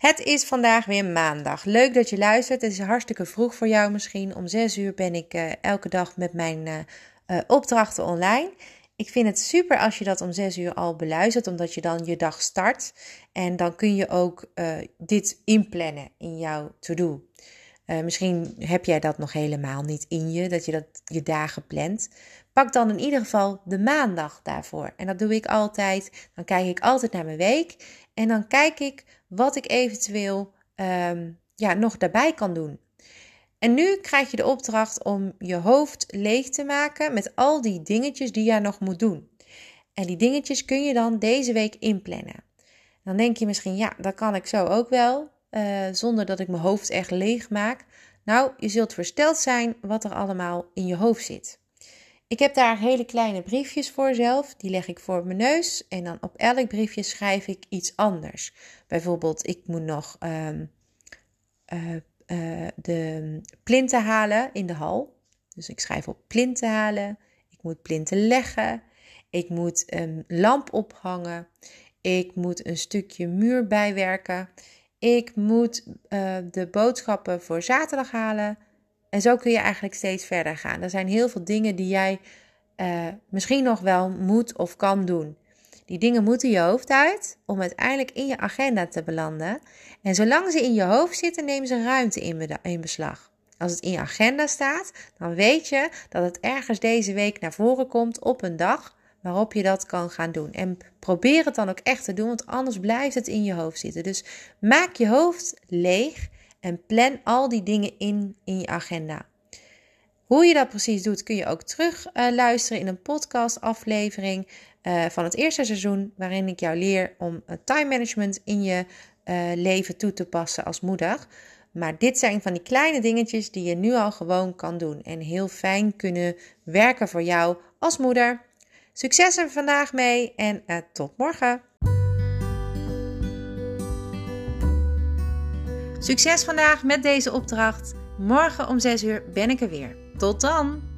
Het is vandaag weer maandag. Leuk dat je luistert. Het is hartstikke vroeg voor jou misschien. Om 6 uur ben ik uh, elke dag met mijn uh, uh, opdrachten online. Ik vind het super als je dat om 6 uur al beluistert, omdat je dan je dag start. En dan kun je ook dit inplannen in jouw to-do. misschien heb jij dat nog helemaal niet in je, dat je dat je dagen plant. Pak dan in ieder geval de maandag daarvoor. En dat doe ik altijd. Dan kijk ik altijd naar mijn week. En dan kijk ik wat ik eventueel um, ja, nog daarbij kan doen. En nu krijg je de opdracht om je hoofd leeg te maken met al die dingetjes die jij nog moet doen. En die dingetjes kun je dan deze week inplannen. Dan denk je misschien, ja, dat kan ik zo ook wel, uh, zonder dat ik mijn hoofd echt leeg maak. Nou, je zult versteld zijn wat er allemaal in je hoofd zit. Ik heb daar hele kleine briefjes voor zelf. Die leg ik voor mijn neus. En dan op elk briefje schrijf ik iets anders. Bijvoorbeeld, ik moet nog uh, uh, uh, de plinten halen in de hal. Dus ik schrijf op plinten halen. Ik moet plinten leggen. Ik moet een lamp ophangen. Ik moet een stukje muur bijwerken. Ik moet eh, de boodschappen voor zaterdag halen. En zo kun je eigenlijk steeds verder gaan. Er zijn heel veel dingen die jij uh, misschien nog wel moet of kan doen. Die dingen moeten je hoofd uit om uiteindelijk in je agenda te belanden. En zolang ze in je hoofd zitten, nemen ze ruimte in beslag. Als het in je agenda staat, dan weet je dat het ergens deze week naar voren komt op een dag waarop je dat kan gaan doen. En probeer het dan ook echt te doen, want anders blijft het in je hoofd zitten. Dus maak je hoofd leeg en plan al die dingen in in je agenda. Hoe je dat precies doet, kun je ook terug uh, luisteren in een podcastaflevering uh, van het eerste seizoen, waarin ik jou leer om time management in je leven toe te passen als moeder. Maar dit zijn van die kleine dingetjes die je nu al gewoon kan doen en heel fijn kunnen werken voor jou als moeder. Succes er vandaag mee en tot morgen! Succes vandaag met deze opdracht. Morgen om 6 uur ben ik er weer. Tot dan!